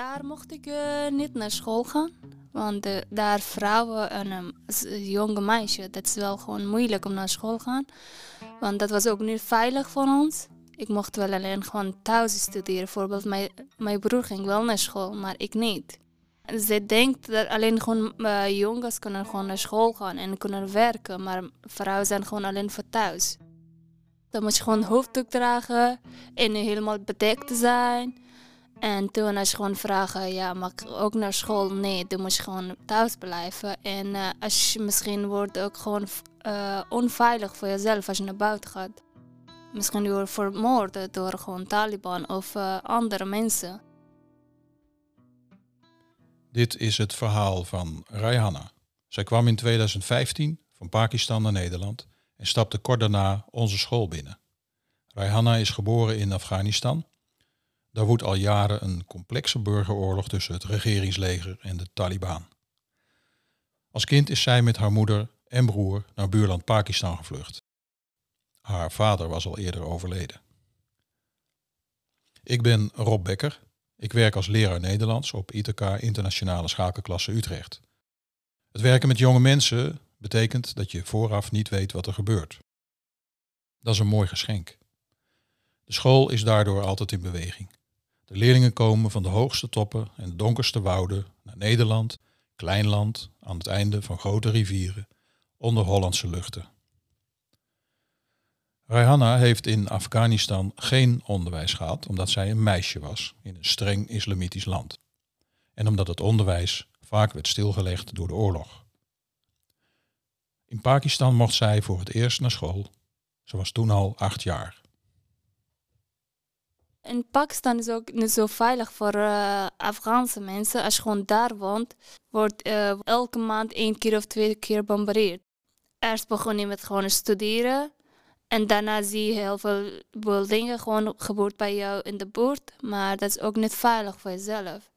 daar mocht ik eh, niet naar school gaan. Want eh, daar vrouwen en een jonge meisje, dat is wel gewoon moeilijk om naar school te gaan. Want dat was ook niet veilig voor ons. Ik mocht wel alleen gewoon thuis studeren. Bijvoorbeeld, mijn, mijn broer ging wel naar school, maar ik niet. Ze denkt dat alleen gewoon uh, jongens kunnen gewoon naar school gaan en kunnen werken, maar vrouwen zijn gewoon alleen voor thuis. Dan moet je gewoon hoofddoek dragen en helemaal bedekt zijn. En toen als je gewoon vragen, ja, mag ik ook naar school? Nee, dan moet je gewoon thuis blijven. En uh, als je misschien wordt ook gewoon uh, onveilig voor jezelf als je naar buiten gaat. Misschien je vermoord door gewoon Taliban of uh, andere mensen. Dit is het verhaal van Rayhanna. Zij kwam in 2015 van Pakistan naar Nederland en stapte kort daarna onze school binnen. Rayhanna is geboren in Afghanistan. Daar woedt al jaren een complexe burgeroorlog tussen het regeringsleger en de Taliban. Als kind is zij met haar moeder en broer naar buurland Pakistan gevlucht. Haar vader was al eerder overleden. Ik ben Rob Becker. Ik werk als leraar Nederlands op ITK Internationale Schakelklasse Utrecht. Het werken met jonge mensen betekent dat je vooraf niet weet wat er gebeurt. Dat is een mooi geschenk. De school is daardoor altijd in beweging. De leerlingen komen van de hoogste toppen en de donkerste wouden naar Nederland, klein land aan het einde van grote rivieren, onder Hollandse luchten. Rayhanna heeft in Afghanistan geen onderwijs gehad omdat zij een meisje was in een streng islamitisch land. En omdat het onderwijs vaak werd stilgelegd door de oorlog. In Pakistan mocht zij voor het eerst naar school. Ze was toen al acht jaar. In Pakistan is ook niet zo veilig voor uh, Afghaanse mensen. Als je gewoon daar woont, wordt uh, elke maand één keer of twee keer bombardeerd. Eerst begon je met gewoon studeren. En daarna zie je heel veel, dingen gewoon gebeurd bij jou in de buurt. Maar dat is ook niet veilig voor jezelf.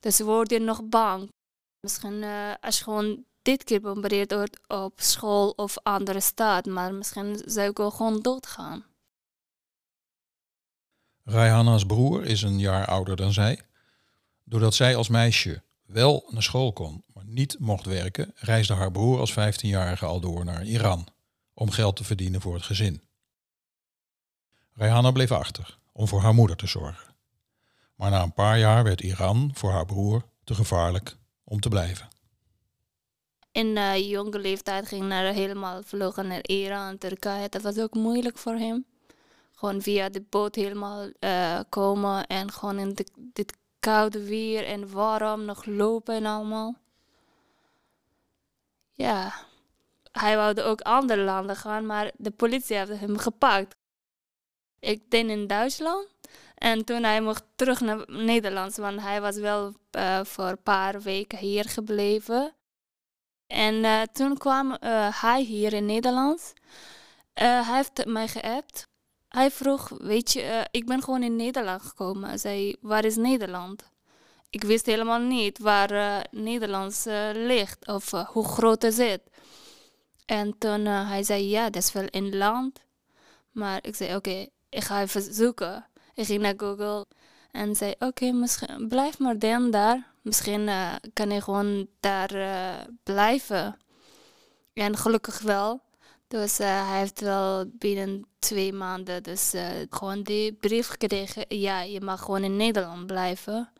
Dus word je nog bang. Misschien uh, als je gewoon dit keer bombardeerd wordt op school of andere stad. Maar misschien zou ik wel gewoon doodgaan. Rayhanna's broer is een jaar ouder dan zij. Doordat zij als meisje wel naar school kon, maar niet mocht werken, reisde haar broer als 15-jarige al door naar Iran om geld te verdienen voor het gezin. Rayhanna bleef achter om voor haar moeder te zorgen. Maar na een paar jaar werd Iran voor haar broer te gevaarlijk om te blijven. In uh, jonge leeftijd ging hij helemaal vlogen naar Iran, Turkije. Dat was ook moeilijk voor hem gewoon via de boot helemaal uh, komen en gewoon in de, dit koude weer en warm nog lopen en allemaal. Ja, hij wilde ook andere landen gaan, maar de politie heeft hem gepakt. Ik deed in Duitsland en toen hij mocht terug naar Nederland, want hij was wel uh, voor een paar weken hier gebleven. En uh, toen kwam hij hier in Nederland. hij heeft mij geappt hij vroeg, weet je, uh, ik ben gewoon in Nederland gekomen. Hij zei, waar is Nederland? Ik wist helemaal niet waar uh, Nederlands uh, ligt of hoe groot is het. En toen hij zei, ja, dat is wel in land. Maar ik zei, oké, ik ga even zoeken. Ik ging naar Google en zei, oké, misschien blijf maar dan daar. Misschien kan ik gewoon daar blijven. En gelukkig wel. Dus uh, hij heeft wel binnen twee maanden dus uh, gewoon die brief gekregen. Ja, je mag gewoon in Nederland blijven.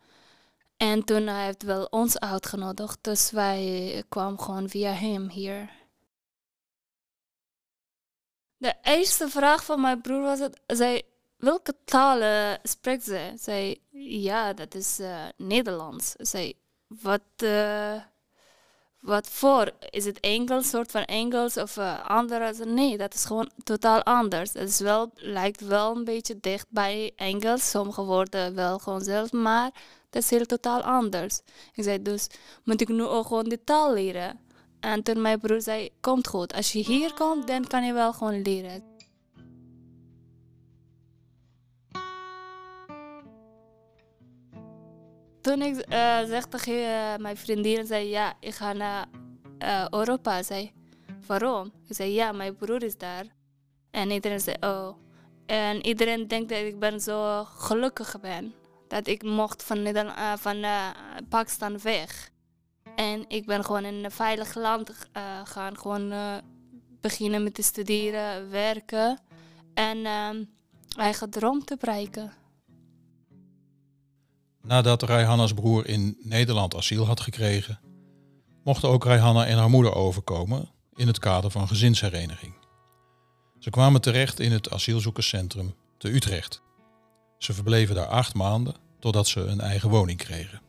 En toen hij heeft wel ons uitgenodigd. Dus wij kwamen gewoon via hem hier. De eerste vraag van mijn broer was: het, zei, welke talen spreekt ze? Zei, ja, dat is uh, Nederlands. Zei, wat wat voor? Is het Engels, soort van Engels of uh, andere? Nee, dat is gewoon totaal anders. Het is wel, lijkt wel een beetje dicht bij Engels. Sommige woorden wel gewoon zelf, maar dat is heel totaal anders. Ik zei dus, moet ik nu ook gewoon de taal leren? En toen mijn broer zei, komt goed. Als je hier komt, dan kan je wel gewoon leren. Toen ik uh, zeg tegen uh, mijn vriendin, zei ja, ik ga naar uh, Europa. Zei, waarom? Ik zei ja, mijn broer is daar. En iedereen zei oh. En iedereen denkt dat ik ben zo gelukkig ben. Dat ik mocht van, Nederland, van Pakistan weg. En ik ben gewoon in een veilig land gaan. Gewoon beginnen met te studeren, werken. En eigen droom te bereiken. Nadat Raihanna's broer in Nederland asiel had gekregen, mochten ook Raihanna en haar moeder overkomen in het kader van gezinshereniging. Ze kwamen terecht in het asielzoekerscentrum te Utrecht. Ze verbleven daar acht maanden totdat ze een eigen woning kregen.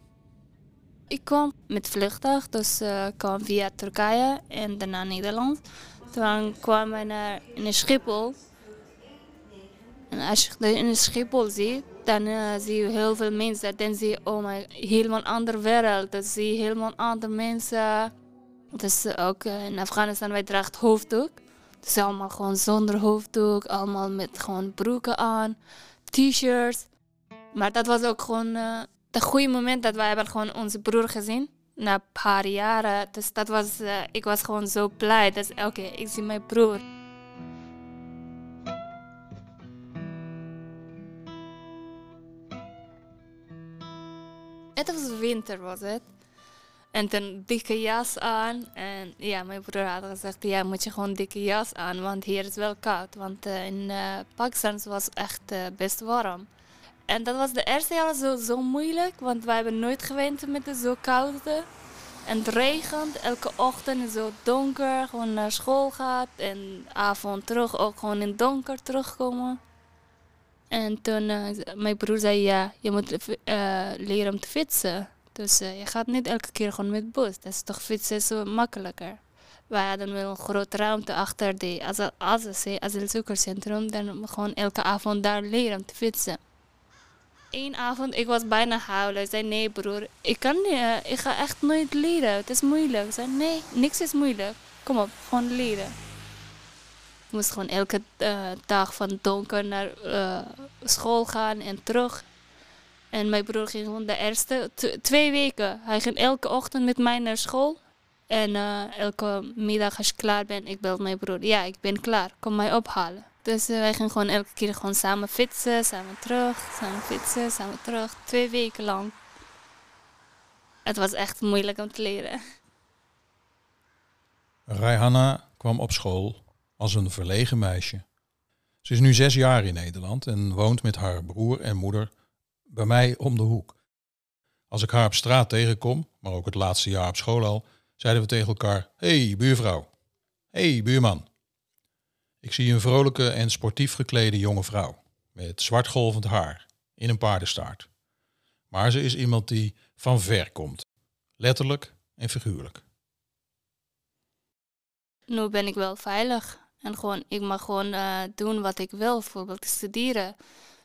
Ik kwam met vliegtuig, dus uh, kwam via Turkije en daarna Nederland. Toen kwamen we naar, Schiphol. En als je in Schiphol ziet, dan uh, zie je heel veel mensen. Dan zie je, oh my, helemaal een andere wereld. Dan zie je helemaal andere mensen. Dus ook uh, in Afghanistan, wij draagt hoofddoek. Dus allemaal gewoon zonder hoofddoek. Allemaal met gewoon broeken aan, t-shirts. Maar dat was ook gewoon het goede moment dat wij hebben gewoon onze broer gezien. Na een paar jaren. Dus dat was, ik was gewoon zo blij. Dus oké, ik zie mijn broer. Het was winter, was het. En een dikke jas aan. En ja, mijn broer had gezegd, ja, moet je gewoon dikke jas aan, want hier is wel koud. Want uh, in uh, Pakistan was het echt uh, best warm. En dat was de eerste jaar zo, zo moeilijk, want wij hebben nooit gewend met de zo koude. En het regent elke ochtend zo donker, gewoon naar school gaat. En avond terug ook gewoon in donker terugkomen. En toen mijn broer zei, ja, je moet leren om te fietsen. Dus uh, je gaat niet elke keer gewoon met bus. Dat is toch fietsen zo makkelijker. Wij hadden wel een grote ruimte achter de asielzoekerscentrum. Dan gewoon elke avond daar leren om te fietsen. Eén avond, ik was bijna huilen. Ik zei, nee broer, ik kan niet, ik ga echt nooit leren. Het is moeilijk. Ik zei, nee, niks is moeilijk. Kom op, gewoon leren. Ik moest gewoon elke dag van donker naar school gaan en terug. En mijn broer ging gewoon de eerste twee weken. Hij ging elke ochtend met mij naar school. En uh, elke middag als ik klaar ben, ik bel mijn broer. Ja, ik ben klaar. Kom mij ophalen. Dus uh, wij gingen gewoon elke keer gewoon samen fietsen, samen terug, samen fietsen, samen terug. Twee weken lang. Het was echt moeilijk om te leren. Raihanna kwam op school als een verlegen meisje. Ze is nu zes jaar in Nederland en woont met haar broer en moeder bij mij om de hoek. Als ik haar op straat tegenkom, maar ook het laatste jaar op school al, zeiden we tegen elkaar: hey, buurvrouw. hey, buurman. Ik zie een vrolijke en sportief geklede jonge vrouw met zwart golvend haar in een paardenstaart. Maar ze is iemand die van ver komt, letterlijk en figuurlijk. Nu ben ik wel veilig en gewoon, ik mag gewoon uh, doen wat ik wil, bijvoorbeeld studeren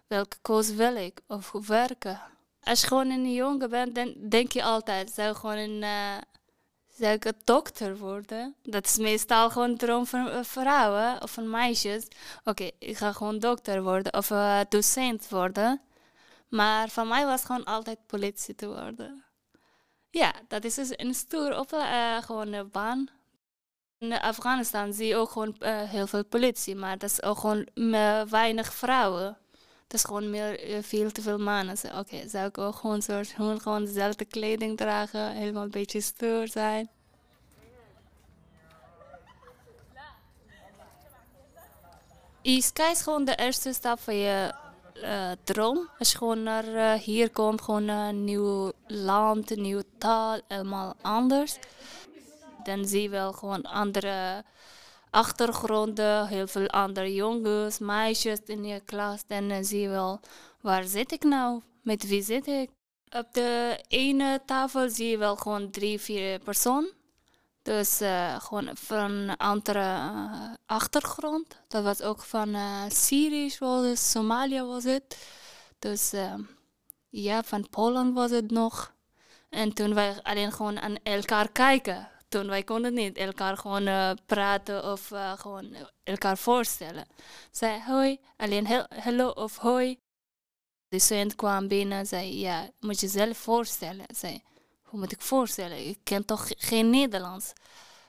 welke koos wil ik of werken. Als je gewoon een jongen bent, dan denk je altijd, zou gewoon een, uh, zou ik een dokter worden? Dat is meestal gewoon een droom van uh, vrouwen of van meisjes. Oké, ik ga gewoon dokter worden of uh, docent worden. Maar van mij was gewoon altijd politie te worden. Ja, dat is dus een stoer op gewoon een baan. In Afghanistan zie je ook gewoon heel veel politie, maar dat is ook gewoon weinig vrouwen. Het is gewoon meer, eh, veel te veel mannen. Oké, okay, zou ik ook gewoon, soort, gewoon dezelfde kleding dragen, helemaal een beetje stoer zijn. Sky is gewoon de eerste stap van je droom. Als je gewoon naar hier komt, gewoon een nieuw land, een nieuwe taal, helemaal anders. Dan zie je wel gewoon andere achtergronden, heel veel andere jongens, meisjes in je klas. Dan zie je wel, waar zit ik nou? Met wie zit ik? Op de ene tafel zie je wel gewoon drie, vier personen. Dus uh, gewoon van een andere uh, achtergrond. Dat was ook van uh, Syrië, was het, Somalië was het. Dus ja, van Polen was het nog. En toen wij alleen gewoon aan elkaar kijken toen wij konden niet elkaar gewoon uh, praten of uh, gewoon elkaar voorstellen. Zei hoi, alleen he hello of hoi. De student kwam binnen zei ja, moet je zelf voorstellen. Zei, hoe moet ik voorstellen? Ik ken toch geen Nederlands?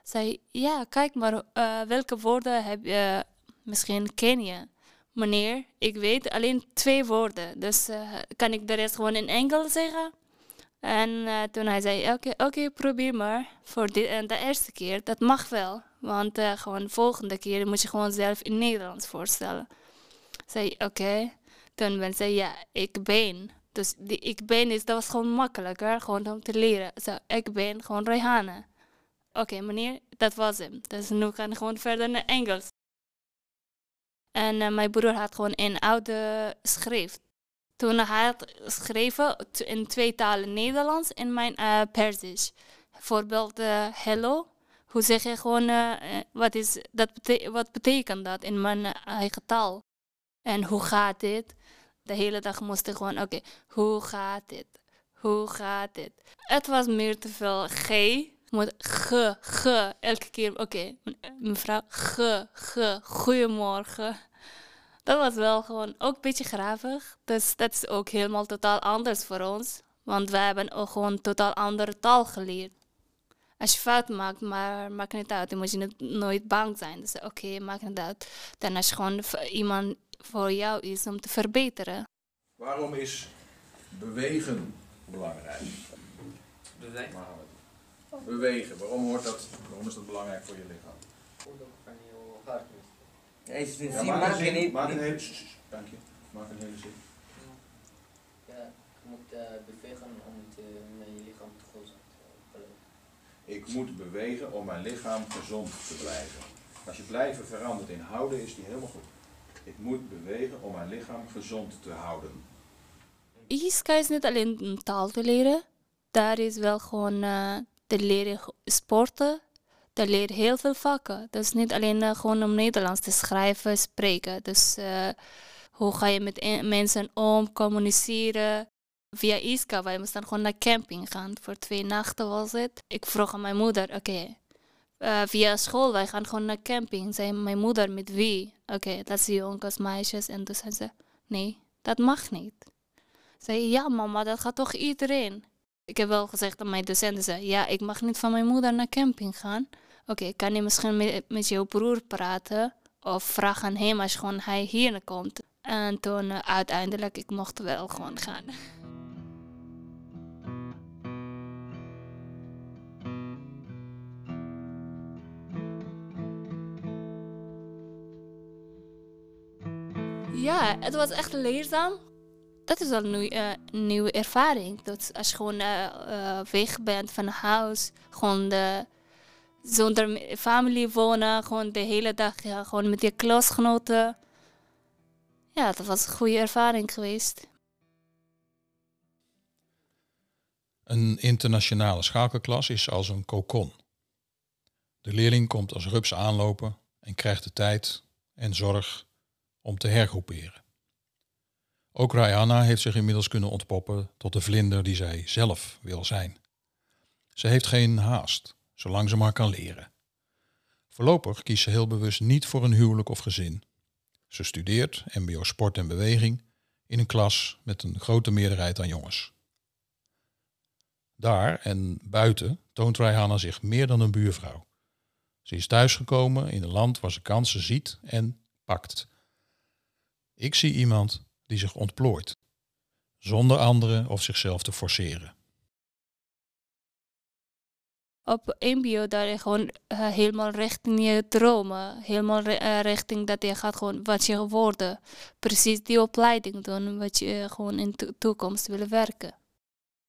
Zei ja, kijk maar uh, welke woorden heb je, misschien ken je. meneer, ik weet alleen twee woorden. Dus kan ik de rest gewoon in Engels zeggen? En uh, toen hij zei, oké, okay, probeer maar. Voor de, uh, de eerste keer, dat mag wel. Want gewoon de volgende keer moet je gewoon zelf in Nederlands voorstellen. Zei, oké. Toen ben zei, ja, ik ben. Dus die ik ben is, dat was gewoon makkelijker, gewoon om te leren. Zo, ik ben gewoon Rehane. Oké, meneer, dat was hem. Dus nu kan ik gewoon verder naar Engels. En uh, mijn broer had gewoon een oude schrift. Toen hij had geschreven in twee talen, Nederlands en mijn uh, Persisch. Bijvoorbeeld uh, hello. Hoe zeg je gewoon, wat, is, dat wat betekent dat in mijn eigen taal? En hoe gaat dit? De hele dag moest ik gewoon, oké, hoe gaat dit? Hoe gaat dit? Het was meer te veel G. Moet ge, ge, elke keer, oké, mevrouw, ge, ge, goedemorgen. Dat was wel gewoon ook een beetje gravig. Dus dat is ook helemaal totaal anders voor ons. Want wij hebben ook gewoon totaal andere taal geleerd. Als je fout maakt, maar maakt niet uit. Dan moet je nooit bang zijn. Dus oké, okay, maakt niet uit. Dan als je gewoon iemand voor jou is om te verbeteren. Waarom is bewegen belangrijk? Bewegen? Bewegen, waarom, hoort dat, waarom is dat belangrijk voor je lichaam? Ja, maak, een zin, maak een hele zin. Dank je. Maak een hele zin. Ja, je moet uh, bewegen om te, mijn lichaam te gezond te blijven. Ik moet bewegen om mijn lichaam gezond te blijven. Als je blijven verandert in houden, is die helemaal goed. Ik moet bewegen om mijn lichaam gezond te houden. ISKA is niet alleen een taal te leren. Daar is wel gewoon uh, te leren sporten. Te leren heel veel vakken. Dus niet alleen uh, gewoon om Nederlands te schrijven, spreken. Dus uh, hoe ga je met mensen om, communiceren. Via ISKA, wij moesten gewoon naar camping gaan. Voor twee nachten was het. Ik vroeg aan mijn moeder, oké, uh, via school, wij gaan gewoon naar camping. Zei mijn moeder, met wie? Oké, dat is jongens, meisjes. En toen zei ze, nee, dat mag niet. Zei, ja mama, dat gaat toch iedereen? Ik heb wel gezegd aan mijn docenten, zei, ja, ik mag niet van mijn moeder naar camping gaan. Oké, okay, kan je misschien met, met jouw broer praten? Of vraag aan hem als gewoon hij hier komt. En toen uh, uiteindelijk, ik mocht wel gewoon gaan. Ja, het was echt leerzaam. Dat is wel een, uh, nieuwe ervaring. Dat als je gewoon uh, uh, weg bent van huis, gewoon de, zonder familie wonen, gewoon de hele dag ja, gewoon met je klasgenoten. Ja, dat was een goede ervaring geweest. Een internationale schakelklas is als een kokon. De leerling komt als rups aanlopen en krijgt de tijd en zorg om te hergroeperen. Ook Rihanna heeft zich inmiddels kunnen ontpoppen tot de vlinder die zij zelf wil zijn. Ze heeft geen haast, zolang ze maar kan leren. Voorlopig kiest ze heel bewust niet voor een huwelijk of gezin. Ze studeert MBO Sport en Beweging in een klas met een grote meerderheid aan jongens. Daar en buiten toont Rihanna zich meer dan een buurvrouw. Ze is thuisgekomen in een land waar ze kansen ziet en pakt. Ik zie iemand die zich ontplooit, zonder anderen of zichzelf te forceren. Op MBO daar je gewoon uh, helemaal richting je dromen, helemaal uh, richting dat je gaat gewoon wat je worden, precies die opleiding doen wat je uh, gewoon in de toekomst wil werken.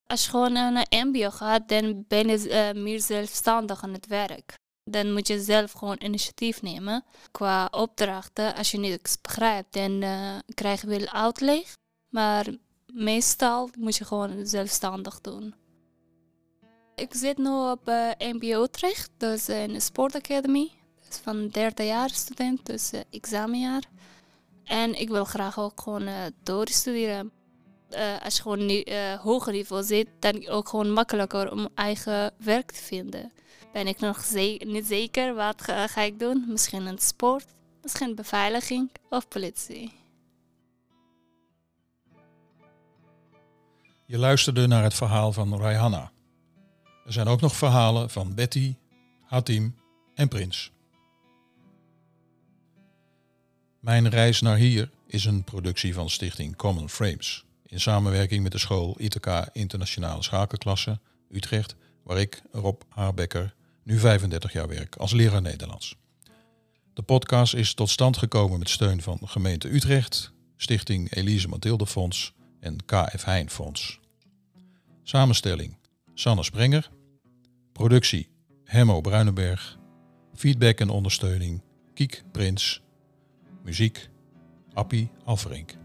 Als je gewoon naar MBO gaat, dan ben je meer zelfstandig aan het werk. Dan moet je zelf gewoon initiatief nemen. Qua opdrachten, als je niks begrijpt, dan krijg je wel uitleg. Maar meestal moet je gewoon zelfstandig doen. Ik zit nu op uh, MBO terecht, dus een sportacademy. Dus van derde jaar student, dus uh, examenjaar. En ik wil graag ook gewoon uh, doorstuderen. Als je gewoon nu, hoger niveau zit, dan is ook gewoon makkelijker om eigen werk te vinden ben ik nog niet zeker wat ga, ga, ik doen. Misschien een sport, misschien beveiliging of politie. Je luisterde naar het verhaal van Raihanna. Er zijn ook nog verhalen van Betty, Hatim en Prins. Mijn reis naar hier is een productie van Stichting Common Frames. In samenwerking met de school ITK Internationale Schakelklasse Utrecht, waar ik, Rob Haarbekker, nu 35 jaar werk als leraar Nederlands. De podcast is tot stand gekomen met steun van gemeente Utrecht, Stichting Elise Mathilde Fonds en KF Heijn Fonds. Samenstelling Sanne Sprenger. Productie Hemmo Bruinenberg. Feedback en ondersteuning Kiek Prins. Muziek Appie Alverink.